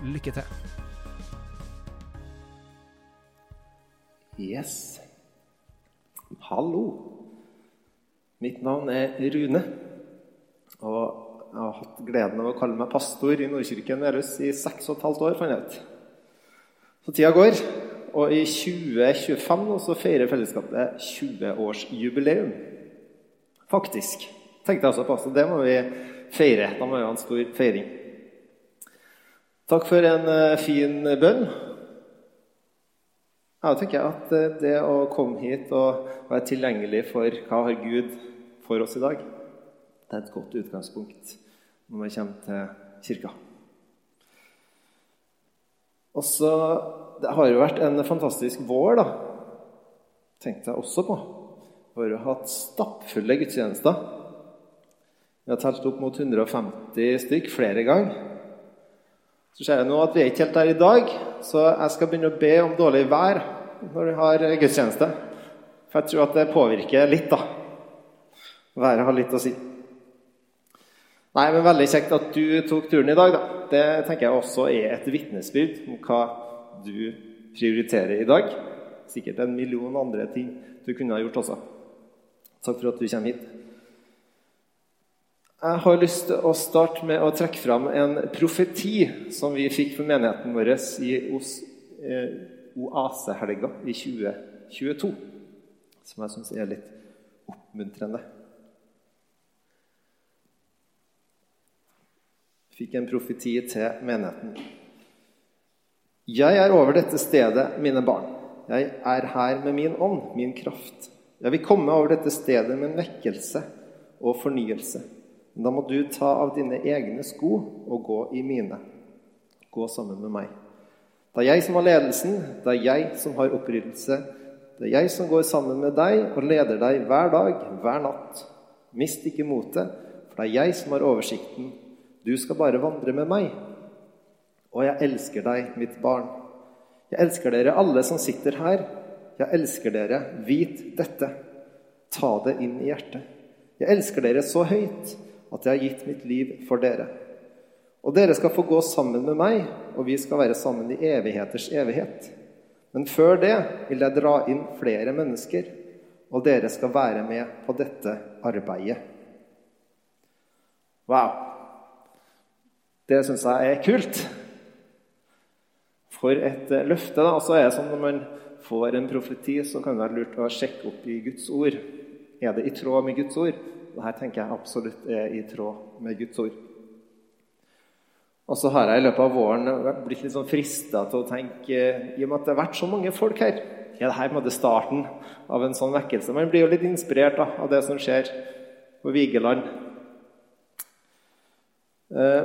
Lykke til. Yes. Hallo. Mitt navn er Rune. Og jeg har hatt gleden av å kalle meg pastor i Nordkirken Værøs i seks og et halvt år. fant jeg ut. Så tida går. Og i 2025 nå så feirer fellesskapet 20-årsjubileum. Faktisk. Tenkte jeg også på. Så det må vi feire. Da må vi ha en stor feiring. Takk for en eh, fin bønn. Jeg tenker at eh, det å komme hit og være tilgjengelig for hva har Gud for oss i dag, det er et godt utgangspunkt når vi kommer til kirka. Og så, Det har jo vært en fantastisk vår, da. Tenkte jeg også på. Vi har jo hatt stappfulle gudstjenester. Vi har telt opp mot 150 stykk flere ganger. Så ser jeg nå at vi er ikke helt der i dag, så jeg skal begynne å be om dårlig vær når vi har gudstjeneste. For jeg tror at det påvirker litt, da. Været har litt å si. Nei, men Veldig kjekt at du tok turen i dag. da. Det tenker jeg også er et vitnesbyrd om hva du prioriterer i dag. Sikkert en million andre ting du kunne ha gjort også. Takk for at du kommer hit. Jeg har lyst til å starte med å trekke fram en profeti som vi fikk for menigheten vår i eh, Oasehelga i 2022. Som jeg syns er litt oppmuntrende. Fikk en profeti til menigheten. Jeg er over dette stedet, mine barn. Jeg er her med min ånd, min kraft. Jeg vil komme over dette stedet med en vekkelse og fornyelse. Men da må du ta av dine egne sko og gå i mine. Gå sammen med meg. Det er jeg som har ledelsen, det er jeg som har oppryddelse. Det er jeg som går sammen med deg og leder deg hver dag, hver natt. Mist ikke motet, for det er jeg som har oversikten. Du skal bare vandre med meg. Og jeg elsker deg, mitt barn. Jeg elsker dere alle som sitter her. Jeg elsker dere. Vit dette. Ta det inn i hjertet. Jeg elsker dere så høyt at jeg har gitt mitt liv for dere. Og dere skal få gå sammen med meg, og vi skal være sammen i evigheters evighet. Men før det vil jeg dra inn flere mennesker, og dere skal være med på dette arbeidet. Wow! Det syns jeg er kult. For et eh, løfte. da, Og så er det sånn når man får en profeti, så kan det være lurt å sjekke opp i Guds ord. Er det i tråd med Guds ord? Her tenker jeg absolutt er i tråd med Guds ord. Og så har jeg i løpet av våren blitt litt sånn frista til å tenke I og med at det har vært så mange folk her Er dette her måte starten av en sånn vekkelse? Man blir jo litt inspirert da, av det som skjer på Vigeland. Eh,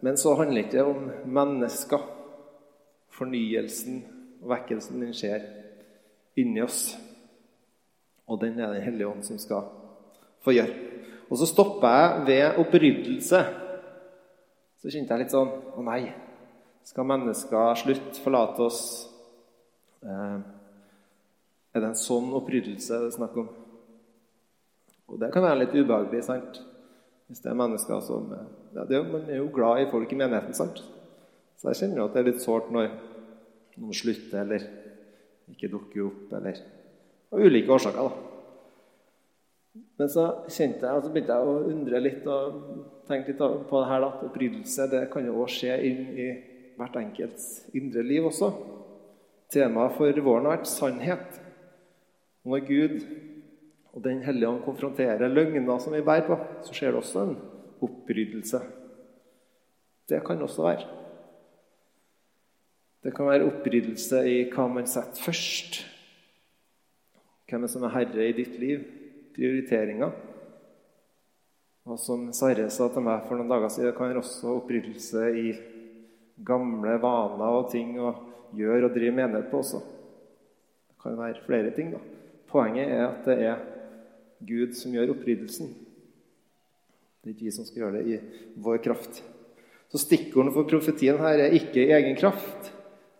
men så handler det ikke om mennesker. Fornyelsen og vekkelsen den skjer inni oss. Og den er Den hellige ånd som skal få gjøre. Og så stoppa jeg ved oppryddelse. Så kjente jeg litt sånn Å nei, skal mennesker slutte, forlate oss? Eh, er det en sånn oppryddelse det er snakk om? Og det kan være litt ubehagelig, sant? Hvis det er mennesker som ja, det, Man er jo glad i folk i menigheten, sant? Så jeg kjenner jo at det er litt sårt når noen slutter eller ikke dukker opp, eller av ulike årsaker. da. Men så kjente jeg, og så begynte jeg å undre litt og tenke litt på det her at opprydelse det kan jo også skje inn i hvert enkelts indre liv også. Temaet for våren har vært sannhet. Når Gud og Den hellige ånd konfronterer løgner som vi bærer på, så skjer det også en oppryddelse. Det kan også være. Det kan være oppryddelse i hva man setter først. Hvem som er herre i ditt liv? Prioriteringer. Og som Sarre sa til meg for noen dager siden, kan også oppryddelse i gamle vaner og ting å gjøre og drive menighet på også. Det kan være flere ting, da. Poenget er at det er Gud som gjør oppryddelsen. Det er ikke vi som skal gjøre det i vår kraft. Så stikkordene for profetien her er ikke egen kraft,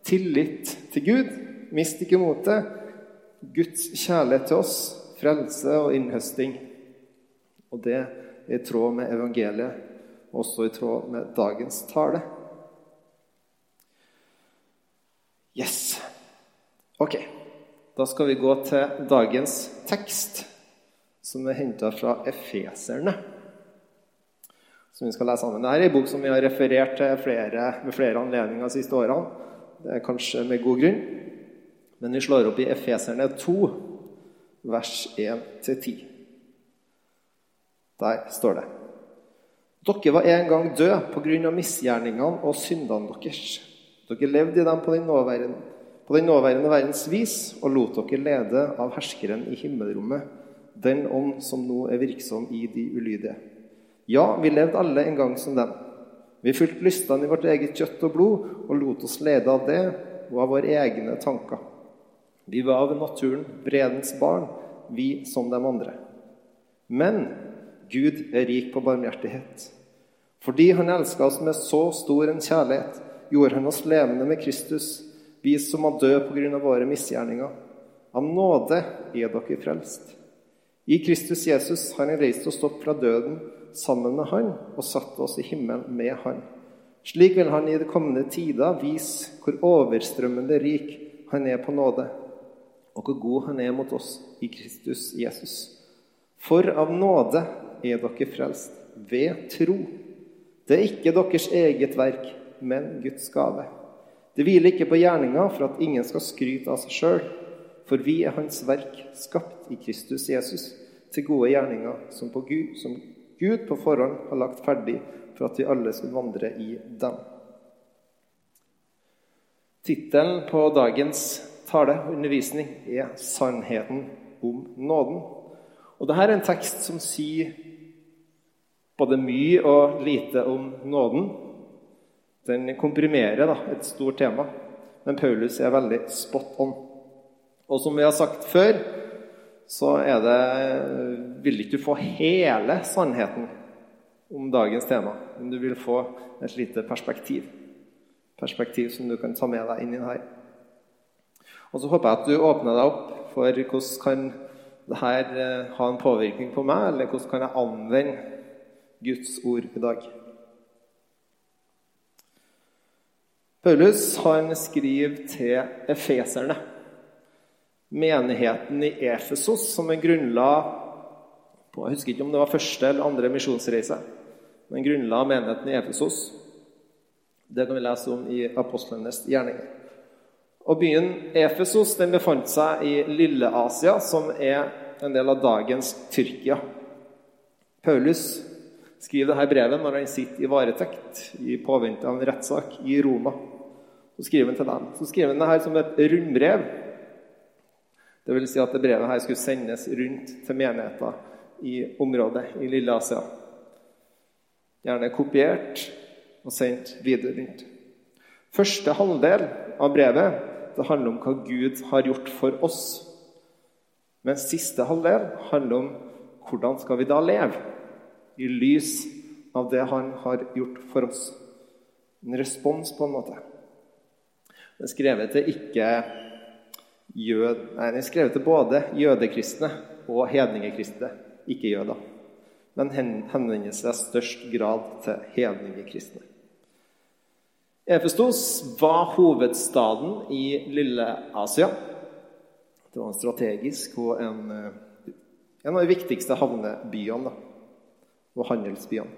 tillit til Gud, mist ikke motet, Guds kjærlighet til oss, frelse og innhøsting. Og det er i tråd med evangeliet, også i tråd med dagens tale. Yes. Ok. Da skal vi gå til dagens tekst, som er henta fra Efeserne. Som vi skal lese sammen. Dette er en bok som vi har referert til flere, ved flere anledninger de siste årene. Det er kanskje med god grunn. Men vi slår opp i Efeserne 2, vers 1-10. Der står det Dere var en gang døde pga. misgjerningene og syndene deres. Dere levde i dem på den, på den nåværende verdens vis og lot dere lede av herskeren i himmelrommet, den ånd som nå er virksom i de ulydige. Ja, vi levde alle en gang som dem. Vi fulgte lystene i vårt eget kjøtt og blod og lot oss lede av det og av våre egne tanker. Vi var av naturen vredens barn, vi som de andre. Men Gud er rik på barmhjertighet. Fordi Han elska oss med så stor en kjærlighet, gjorde han oss levende med Kristus, vi som var døde pga. våre misgjerninger. Av nåde er dere frelst. I Kristus Jesus har han reist oss opp fra døden sammen med Han og satt oss i himmelen med Han. Slik vil Han i de kommende tider vise hvor overstrømmende rik Han er på nåde, og hvor god Han er mot oss i Kristus Jesus. For av nåde er dere frelst ved tro. Det er ikke deres eget verk, men Guds gave. Det hviler ikke på gjerninga for at ingen skal skryte av seg sjøl, for vi er Hans verk, skapt i Kristus Jesus, til gode gjerninger som, Gud, som Gud på forhånd har lagt ferdig for at vi alle skal vandre i dem. Tittelen på dagens tale undervisning er 'Sannheten om nåden'. Og Dette er en tekst som sier både mye og lite om nåden. Den komprimerer da, et stort tema, men Paulus er veldig spot on. Og som vi har sagt før, så er det Vil ikke du få hele sannheten om dagens tema, men du vil få et lite perspektiv. Perspektiv som du kan ta med deg inn i her. Og så håper jeg at du åpner deg opp for hvordan kan dette eh, ha en påvirkning på meg, eller hvordan kan jeg anvende Guds ord i dag. Paulus han skriver til efeserne, menigheten i Efesos, som er grunnla på Jeg husker ikke om det var første eller andre misjonsreise, men grunnla menigheten i Efesos. Det kan vi lese om i apostlenes gjerninger. Og Byen Efesos den befant seg i Lille-Asia, som er en del av dagens Tyrkia. Paulus skriver dette brevet når han sitter i varetekt i påvente av en rettssak i Roma. Så skriver han til dem. Så skriver han dette som et rundbrev. Det vil si at det brevet her skulle sendes rundt til menigheter i området i Lille Asia. Gjerne kopiert og sendt videre rundt. Første halvdel av brevet det handler om hva Gud har gjort for oss. Mens siste halvdel handler om hvordan skal vi da leve i lys av det han har gjort for oss. En respons, på en måte. Den er skrevet til ikke jød... Nei, den er skrevet til både jødekristne og hedningekristne, ikke jøder. Men henvender seg størst grad til hedningekristne. Efestos var hovedstaden i Lille-Asia. Det var en strategisk og en, eh, en av de viktigste havnebyene da, og handelsbyene.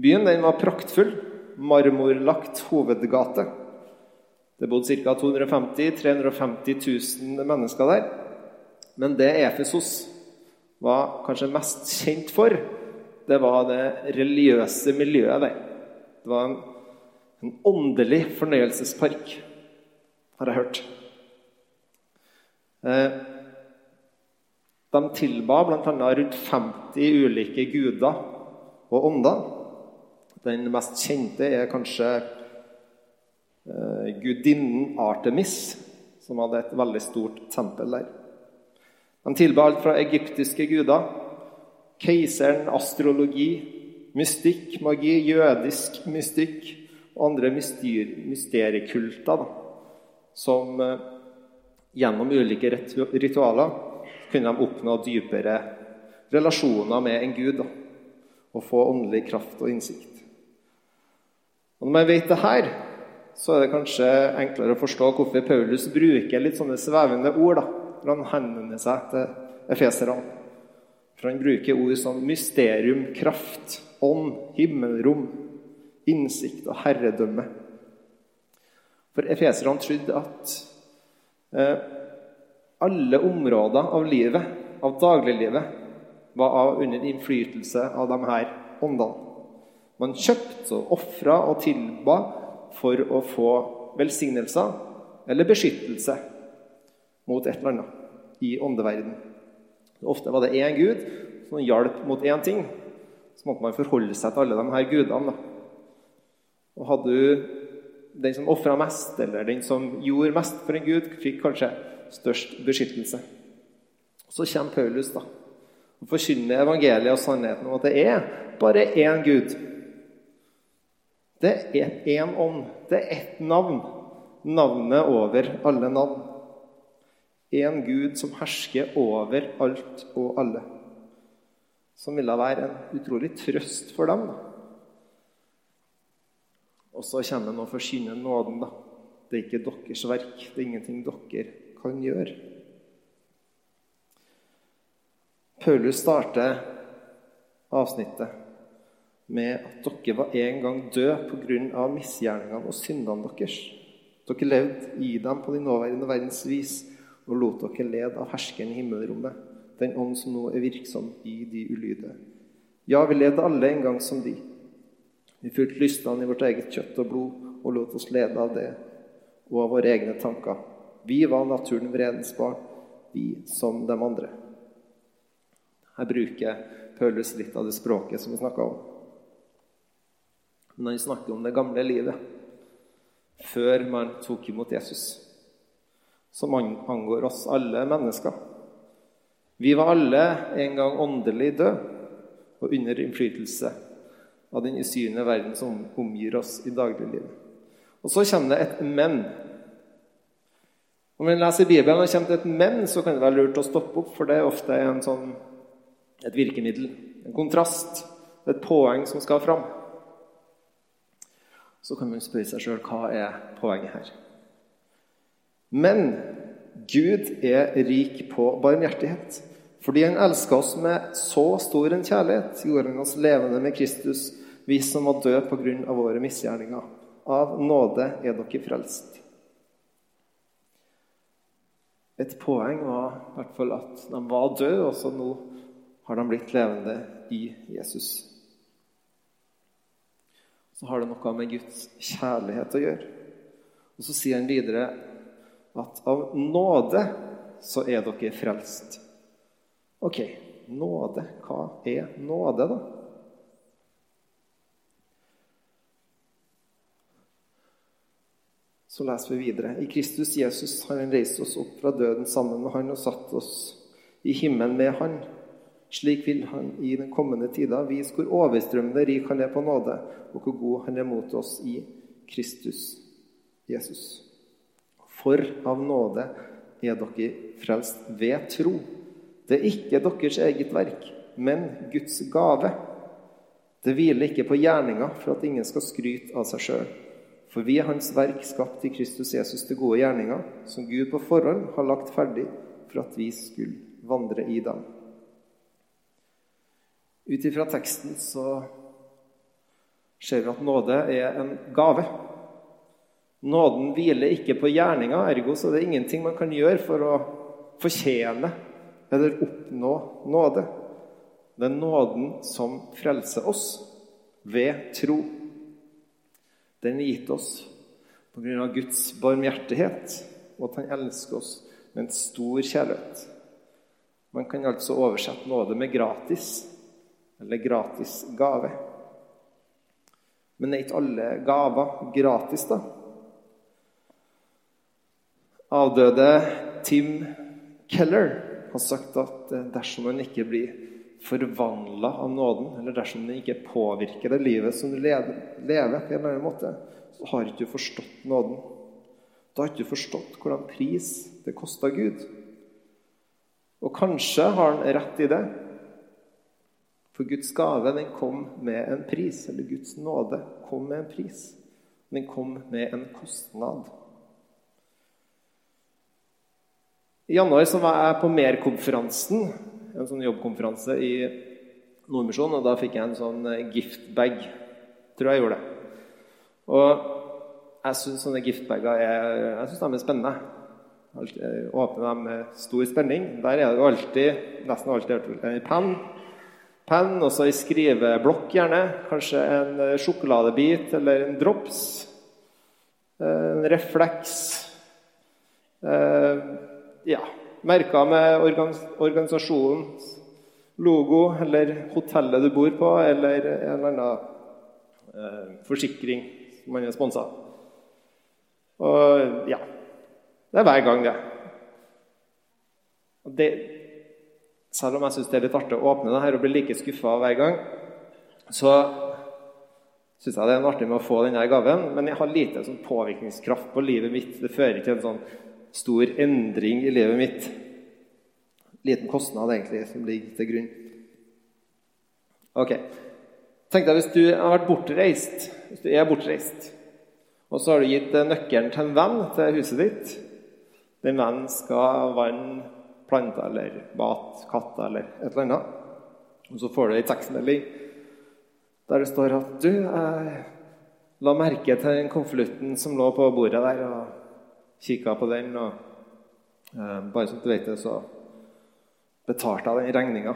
Byen var praktfull, marmorlagt hovedgate det bodde ca. 250 350 000 mennesker der. Men det Efesos var kanskje mest kjent for, det var det religiøse miljøet der. Det var en, en åndelig fornøyelsespark, har jeg hørt. Eh, de tilba bl.a. rundt 50 ulike guder og ånder. Den mest kjente er kanskje gudinnen Artemis, som hadde et veldig stort tempel der. De tilba alt fra egyptiske guder, keiseren, astrologi, mystikk, magi, jødisk mystikk og andre myster, mysteriekulter, som eh, gjennom ulike ritualer kunne de oppnå dypere relasjoner med en gud da, og få åndelig kraft og innsikt. Og Når man vet det her, så er det kanskje enklere å forstå hvorfor Paulus bruker litt sånne svevende ord da, når han henvender seg til efeserne. For han bruker ord som mysterium, kraft, ånd, himmelrom, innsikt og herredømme. For efeserne trodde at eh, alle områder av livet, av dagliglivet, var under innflytelse av de her åndene. Man kjøpte og ofra og tilba for å få velsignelser eller beskyttelse mot et eller annet i åndeverden. Ofte var det én gud som hjalp mot én ting. Så måtte man forholde seg til alle de her gudene. Og hadde du den som ofra mest, eller den som gjorde mest for en gud, fikk kanskje størst beskyttelse. Så kommer Paulus da, og forkynner evangeliet og sannheten om at det er bare én Gud. Det er én ånd. Det er ett navn. Navnet over alle navn. Én Gud som hersker over alt og alle. Som ville være en utrolig trøst for dem. da. Og så kommer han og forsyner nåden. da. Det er ikke deres verk. Det er ingenting dere kan gjøre. Paulus starter avsnittet med at dere var en gang døde pga. misgjerningene og syndene deres. Dere levde i dem på de nåværende verdens vis og lot dere lede av herskeren i himmelrommet, den ånd som nå er virksom i de ulydige. Ja, vi levde alle en gang som de. Vi fulgte lystene i vårt eget kjøtt og blod og lot oss lede av det og av våre egne tanker. Vi var naturen vredens barn, vi som de andre. Her bruker Paulus litt av det språket som vi snakka om. Men han snakker om det gamle livet før man tok imot Jesus, som angår oss alle mennesker. Vi var alle en gang åndelig døde og under innflytelse av den usynlige verden som omgir oss i dagliglivet. Og så kommer det et 'men'. Når man leser Bibelen og kommer til et 'men', så kan det være lurt å stoppe opp, for det er ofte sånn, et virkemiddel, en kontrast, et poeng som skal fram. Så kan man spørre seg sjøl hva er poenget her. Men Gud er rik på barmhjertighet. Fordi han elska oss med så stor en kjærlighet, gjorde han oss levende med Kristus, vi som var døde på grunn av våre misgjerninger. Av nåde er dere frelst. Et poeng var i hvert fall at de var døde, og så nå har de blitt levende i Jesus. Så har det noe med Guds kjærlighet å gjøre. Og Så sier han videre at av nåde så er dere frelst. Ok, nåde. Hva er nåde, da? Så leser vi videre. I Kristus Jesus har han reist oss opp fra døden sammen med han og satt oss i himmelen med han. Slik vil han i den kommende tida vise hvor overstrømmende rik han er på nåde, og hvor god han er mot oss i Kristus Jesus. For av nåde er dere frelst ved tro. Det er ikke deres eget verk, men Guds gave. Det hviler ikke på gjerninga for at ingen skal skryte av seg sjøl. For vi er Hans verk skapt i Kristus Jesus til gode gjerninger, som Gud på forhånd har lagt ferdig for at vi skulle vandre i dem. Ut ifra teksten så ser vi at nåde er en gave. Nåden hviler ikke på gjerninga, ergo så er det ingenting man kan gjøre for å fortjene eller oppnå nåde. Det er nåden som frelser oss ved tro. Den er gitt oss pga. Guds barmhjertighet og at han elsker oss med en stor kjærlighet. Man kan altså oversette nåde med gratis eller gratis gave. Men er ikke alle gaver gratis, da? avdøde Tim Keller har sagt at eh, dersom man ikke blir forvandla av nåden, eller dersom den ikke påvirker det livet som du lever, på en eller annen måte, så har ikke du forstått nåden. Da har ikke du forstått hvordan pris det kosta Gud. Og kanskje har han rett i det. For Guds gave den kom med en pris, eller Guds nåde kom med en pris. Den kom med en kostnad. I januar så var jeg på Mer-konferansen, en sånn jobbkonferanse i Nordmisjonen. Og da fikk jeg en sånn eh, giftbag. Tror jeg gjorde det. Og jeg syns sånne giftbager er, jeg synes de er spennende. Jeg åpner dem med stor spenning. Der er det jo alltid, nesten alltid en penn. Penn, også i skriveblokk, gjerne. Kanskje en eh, sjokoladebit eller en drops. Eh, en refleks. Ja, merka med organisasjonens logo eller hotellet du bor på, eller en eller annen eh, forsikring som man er sponsa Og ja Det er hver gang, det. Og det selv om jeg syns det er litt artig å åpne det her og bli like skuffa hver gang, så syns jeg det er artig med å få denne gaven. Men jeg har lite sånn påvirkningskraft på livet mitt. Det fører ikke til en sånn stor endring i livet mitt. Liten kostnad, egentlig, som ligger til grunn. Ok. Tenk deg hvis du har vært bortreist, hvis du er bortreist, og så har du gitt nøkkelen til en venn til huset ditt. Den vennen skal vanne planter eller mat, katter eller et eller annet. Og så får du ei tekstmelding der det står at du eh, la merke til den konvolutten som lå på bordet der. og kikka på den, og eh, bare så du vet det, så betalte jeg den regninga.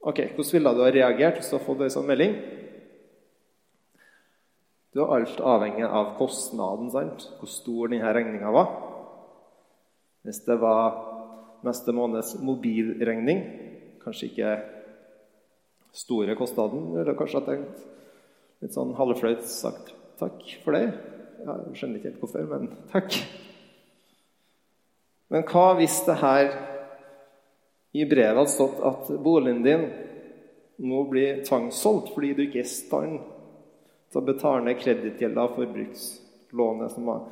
Ok, Hvordan ville du ha reagert hvis du hadde fått ei sånn melding? Du er alt avhengig av kostnaden, sant? hvor stor denne regninga var. Hvis det var neste måneds mobilregning, kanskje ikke store kostnaden, eller kanskje jeg tenkte litt sånn halvflaut sagt takk for det. Jeg skjønner ikke helt hvorfor, men takk. Men hva hvis det her i brevet hadde stått at boligen din nå blir tvangssolgt fordi du ikke er i stand til å betale ned kredittgjelda og forbrukslånet som har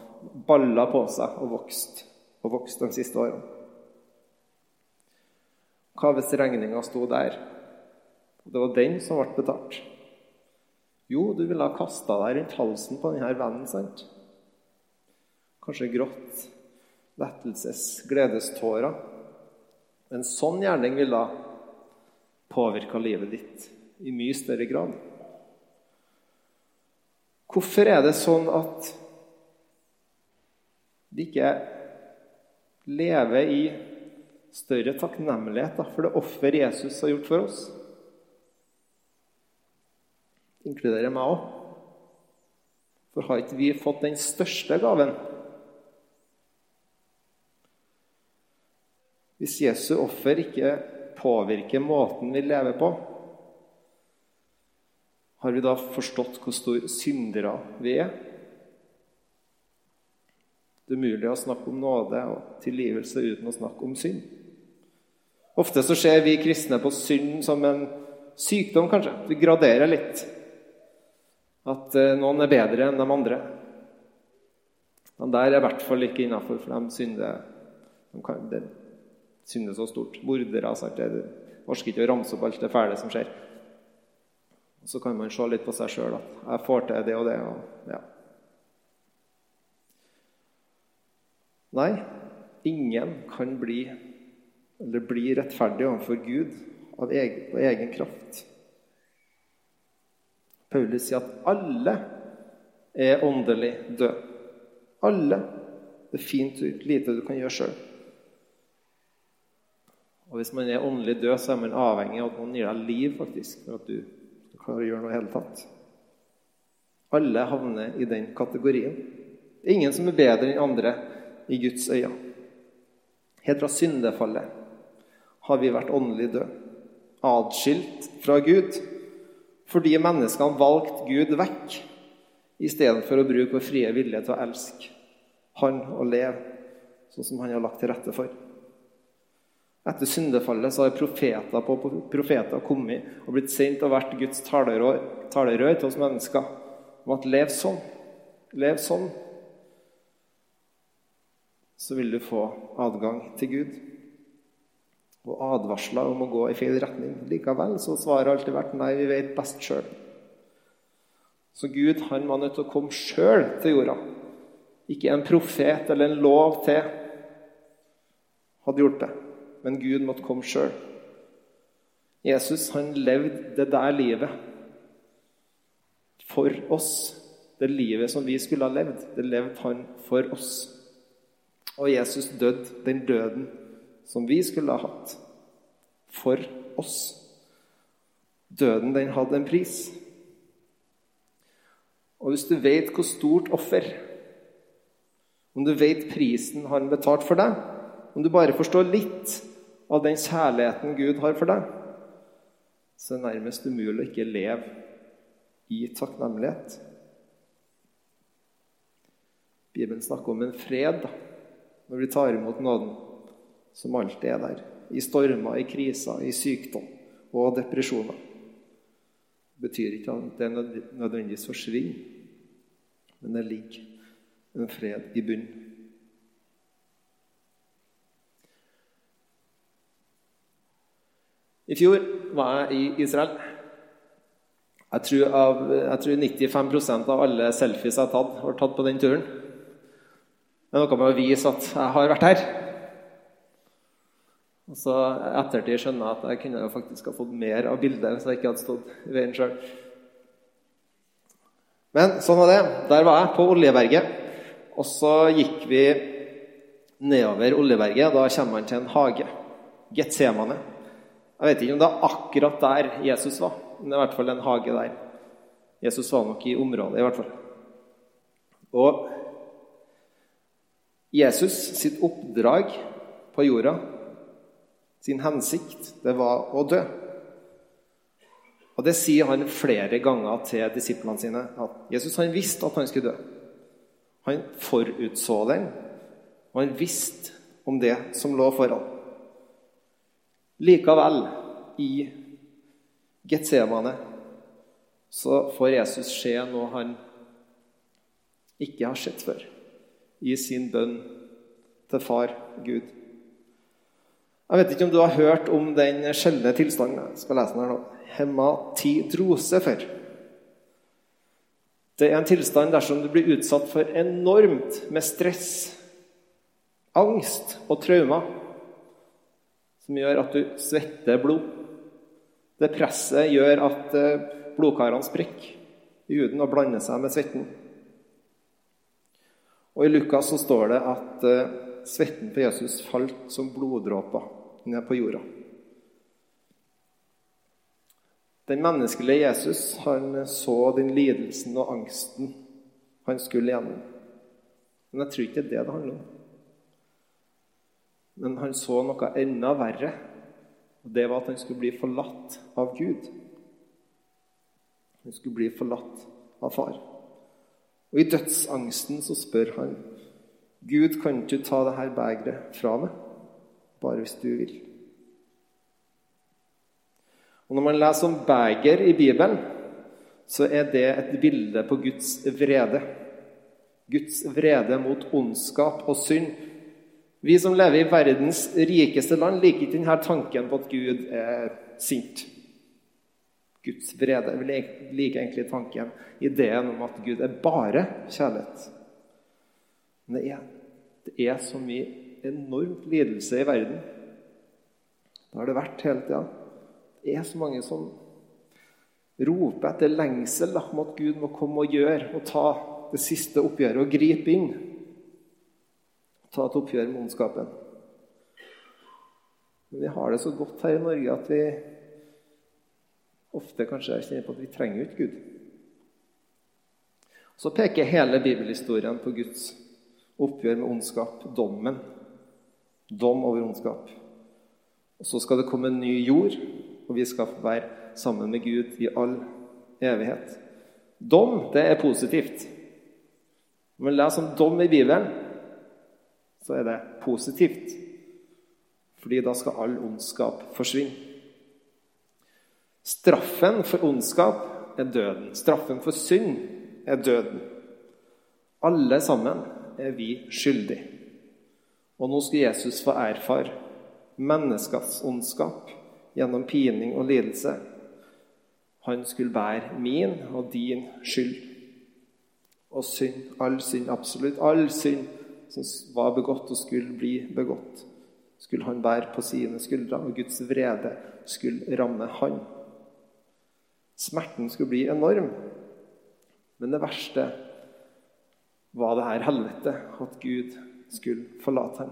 balla på seg og vokst og vokst de siste årene? Hva hvis regninga sto der? Det var den som ble betalt. Jo, du ville ha kasta deg rundt halsen på denne vennen. sant? Kanskje grått, lettelses, gledestårer. En sånn gjerning ville påvirka livet ditt i mye større grad. Hvorfor er det sånn at de ikke lever i større takknemlighet for det offer Jesus har gjort for oss? Inkluderer meg òg. For har ikke vi fått den største gaven? Hvis Jesu offer ikke påvirker måten vi lever på, har vi da forstått hvor store syndere vi er? Det er umulig å snakke om nåde og tilgivelse uten å snakke om synd. Ofte så ser vi kristne på synd som en sykdom, kanskje. Vi graderer litt at eh, noen er bedre enn de andre. De der er i hvert fall ikke innafor, for de synder, de kan, de synder så stort. Mordere sant? Jeg orker ikke å ramse opp alt det fæle som skjer. Og Så kan man se litt på seg sjøl at 'jeg får til det og det'. Og, ja. Nei, ingen kan bli, eller bli rettferdig overfor Gud av egen, av egen kraft. Paulus sier at alle er åndelig døde. Alle. Det er fint lite du kan gjøre sjøl. Og hvis man er åndelig død, så er man avhengig av at noen gir deg liv faktisk, for at du skal å gjøre noe i hele tatt. Alle havner i den kategorien. Det er ingen som er bedre enn andre i Guds øyne. Helt fra syndefallet har vi vært åndelig døde, atskilt fra Gud fordi menneskene valgte Gud vekk istedenfor å bruke vår frie vilje til å elske han og leve sånn som han har lagt til rette for. Etter syndefallet så har profeter på profeter kommet og blitt sendt og vært Guds talerør, talerør til oss mennesker om at lev sånn. Lev sånn. Så vil du få adgang til Gud. Og advarsler om å gå i feil retning. Likevel så svaret har alltid vært nei, vi vet best sjøl. Så Gud han var nødt til å komme sjøl til jorda. Ikke en profet eller en lov til hadde hjulpet men Gud måtte komme sjøl. Jesus han levde det der livet for oss. Det livet som vi skulle ha levd, det levde han for oss. Og Jesus døde den døden som vi skulle ha hatt, for oss. Døden, den hadde en pris. Og hvis du vet hvor stort offer Om du vet prisen han betalte for deg, om du bare forstår litt av den kjærligheten Gud har for deg, så er det nærmest umulig å ikke leve i takknemlighet. Bibelen snakker om en fred når vi tar imot nåden, som alltid er der. I stormer, i kriser, i sykdom og depresjoner. Det betyr ikke at det nødvendigvis forsvinner, men det ligger en fred i bunnen. I fjor var jeg i Israel. Jeg tror, av, jeg tror 95% av alle selfies jeg har tatt, var tatt på den turen. Det er noe med å vise at jeg har vært her. Og så ettertid skjønner jeg at jeg kunne jo faktisk ha fått mer av bildet hvis jeg ikke hadde stått i veien sjøl. Men sånn var det. Der var jeg, på Oljeberget. Og så gikk vi nedover Oljeberget. Da kommer man til en hage. Getsemane. Jeg vet ikke om det er akkurat der Jesus var, men det er i hvert fall en hage der. Jesus var nok i området, i hvert fall. Og Jesus sitt oppdrag på jorda, sin hensikt, det var å dø. Og Det sier han flere ganger til disiplene sine. at Jesus han visste at han skulle dø. Han forutså den, og han visste om det som lå foran. Likevel, i Getsemane, så får Jesus se noe han ikke har sett før, i sin bønn til Far Gud. Jeg vet ikke om du har hørt om den sjeldne tilstanden jeg skal lese den her nå, hematidrose før. Det er en tilstand dersom du blir utsatt for enormt med stress, angst og traumer som gjør at du svetter blod. Det presset gjør at eh, blodkarene sprekker i huden og blander seg med svetten. Og I Lukas så står det at eh, svetten på Jesus falt som bloddråper ned på jorda. Den menneskelige Jesus han så den lidelsen og angsten han skulle gjennom. Men jeg tror ikke det er det det handler om. Men han så noe enda verre. Og det var at han skulle bli forlatt av Gud. Han skulle bli forlatt av far. Og i dødsangsten så spør han Gud, kan du ta dette begeret fra meg? Bare hvis du vil. Og Når man leser om beger i Bibelen, så er det et bilde på Guds vrede. Guds vrede mot ondskap og synd vi som lever i verdens rikeste land, liker ikke denne tanken på at Gud er sint. Guds vrede. Vi liker egentlig tanken, ideen om at Gud er bare kjærlighet. Men det er, det er så mye enormt lidelse i verden. Det har det vært hele tida. Det er så mange som roper etter lengsel om at Gud må komme og gjøre og ta det siste oppgjøret og gripe inn ta et oppgjør med ondskapen. Men vi har det så godt her i Norge at vi ofte kanskje kjenner på at vi trenger ikke Gud. Så peker hele bibelhistorien på Guds oppgjør med ondskap, dommen. Dom over ondskap. Og Så skal det komme en ny jord, og vi skal være sammen med Gud i all evighet. Dom, det er positivt. Når man leser om dom i Bibelen, så er det positivt. Fordi da skal all ondskap forsvinne. Straffen for ondskap er døden. Straffen for synd er døden. Alle sammen er vi skyldige. Og nå skulle Jesus få erfare menneskets ondskap gjennom pining og lidelse. Han skulle bære min og din skyld. Og synd, all synd, absolutt all synd som var begått og skulle bli begått, skulle han bære på sine skuldre, og Guds vrede skulle ramme han. Smerten skulle bli enorm. Men det verste var det her helvete, at Gud skulle forlate ham.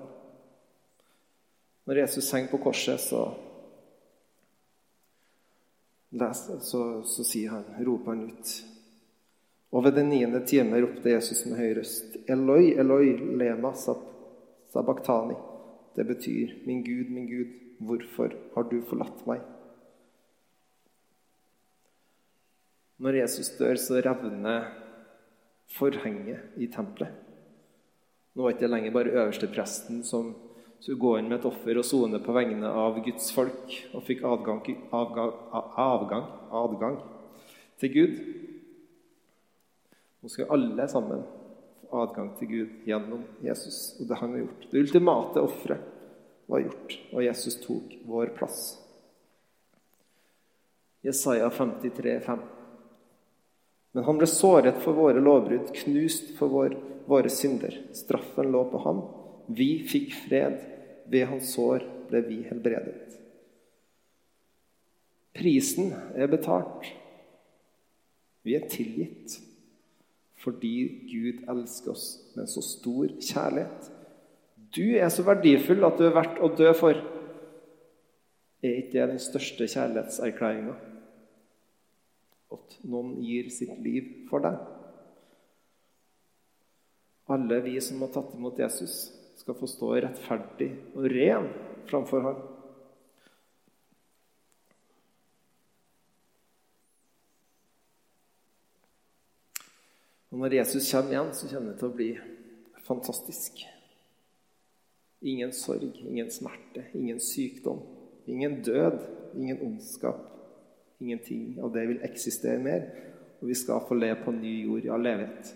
Når Jesus henger på korset, så, så, så sier han, roper han ut Og ved den niende time ropte Jesus med høy røst, Eloi, Eloi, lema sabachthani. Det betyr, min Gud, min Gud, hvorfor har du forlatt meg? Når Jesus dør, så revner forhenget i tempelet. Nå var det ikke lenger bare øverstepresten som skulle gå inn med et offer og sone på vegne av Guds folk og fikk adgang, avgang, avgang, adgang til Gud. Nå skal alle sammen få adgang til Gud gjennom Jesus og det han har gjort. Det ultimate offeret var gjort, og Jesus tok vår plass. Jesaja 53, 5. Men han ble såret for våre lovbrudd, knust for vår, våre synder. Straffen lå på ham. Vi fikk fred. Ved hans sår ble vi helbredet. Prisen er betalt. Vi er tilgitt fordi Gud elsker oss med så stor kjærlighet. Du er så verdifull at du er verdt å dø for. Er ikke det den største kjærlighetserklæringa? at noen gir sitt liv for deg. Alle vi som har tatt imot Jesus, skal få stå rettferdig og ren framfor ham. Og Når Jesus kommer igjen, så kommer det til å bli fantastisk. Ingen sorg, ingen smerte, ingen sykdom, ingen død, ingen ondskap. Ingenting av det vil eksistere mer. Og vi skal få leve på ny jord i all evighet.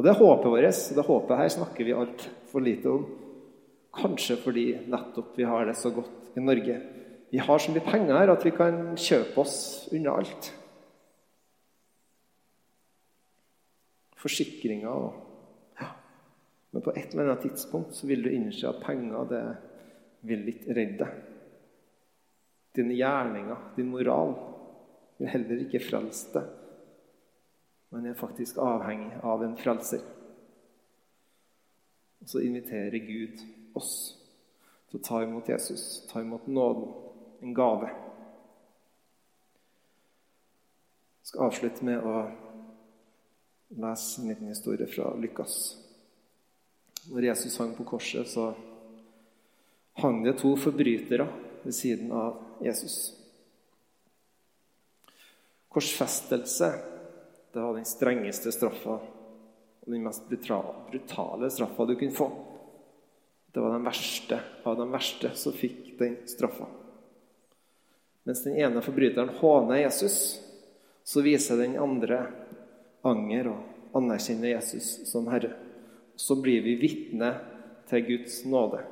Og det er håpet vårt. Det håpet her snakker vi altfor lite om. Kanskje fordi nettopp vi har det så godt i Norge. Vi har så mye penger her at vi kan kjøpe oss unna alt. Forsikringer og ja. Men på et eller annet tidspunkt så vil du innse at penger det vil ikke redde deg. Dine gjerninger, din moral, vil heller ikke frelse deg. Man er faktisk avhengig av en frelser. Og så inviterer Gud oss til å ta imot Jesus, ta imot nåden, en gave. Jeg skal avslutte med å lese en liten historie fra Lykkas. Når Jesus hang på korset, så hang det to forbrytere ved siden av Jesus. Korsfestelse det var den strengeste straffa og den mest brutale straffa du kunne få. Det var den verste av de verste som fikk den straffa. Mens den ene forbryteren håner Jesus, så viser den andre anger og anerkjenner Jesus som Herre. Så blir vi vitne til Guds nåde.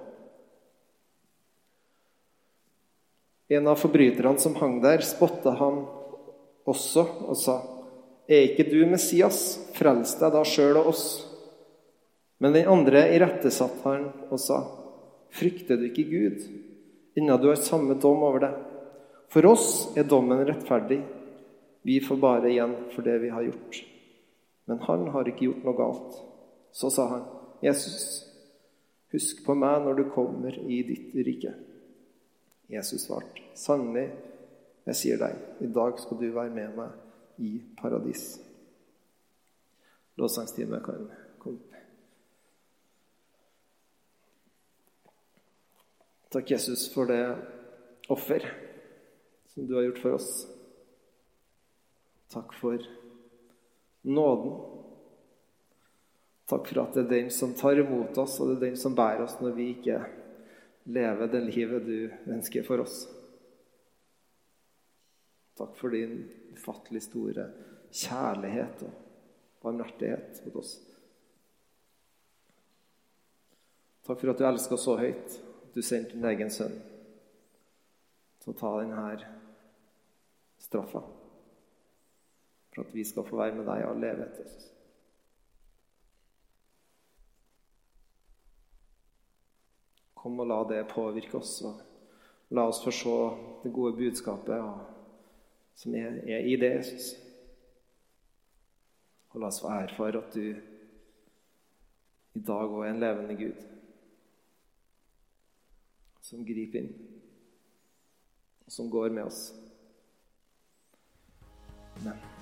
En av forbryterne som hang der, spotta han også og sa, Er ikke du Messias? Frels deg da sjøl og oss. Men den andre irettesatte han og sa, Frykter du ikke Gud, innen du har samme dom over deg? For oss er dommen rettferdig. Vi får bare igjen for det vi har gjort. Men han har ikke gjort noe galt. Så sa han, Jesus, husk på meg når du kommer i ditt rike. Jesus svarte, sannelig, jeg sier deg, i dag skal du være med meg i paradis. Lovsangstime kan komme. Takk, Jesus, for det offer som du har gjort for oss. Takk for nåden. Takk for at det er den som tar imot oss, og det er den som bærer oss når vi ikke lever det livet du ønsker for oss. Takk for din ufattelig store kjærlighet og barmhjertighet mot oss. Takk for at du elsker oss så høyt at du sendte din egen sønn til å ta denne straffa. For at vi skal få være med deg og leve etter oss. Kom og la det påvirke oss, og la oss få se det gode budskapet som er, er i det, Jesus. Og la oss få erfare at du i dag òg er en levende Gud som griper inn, og som går med oss. Amen.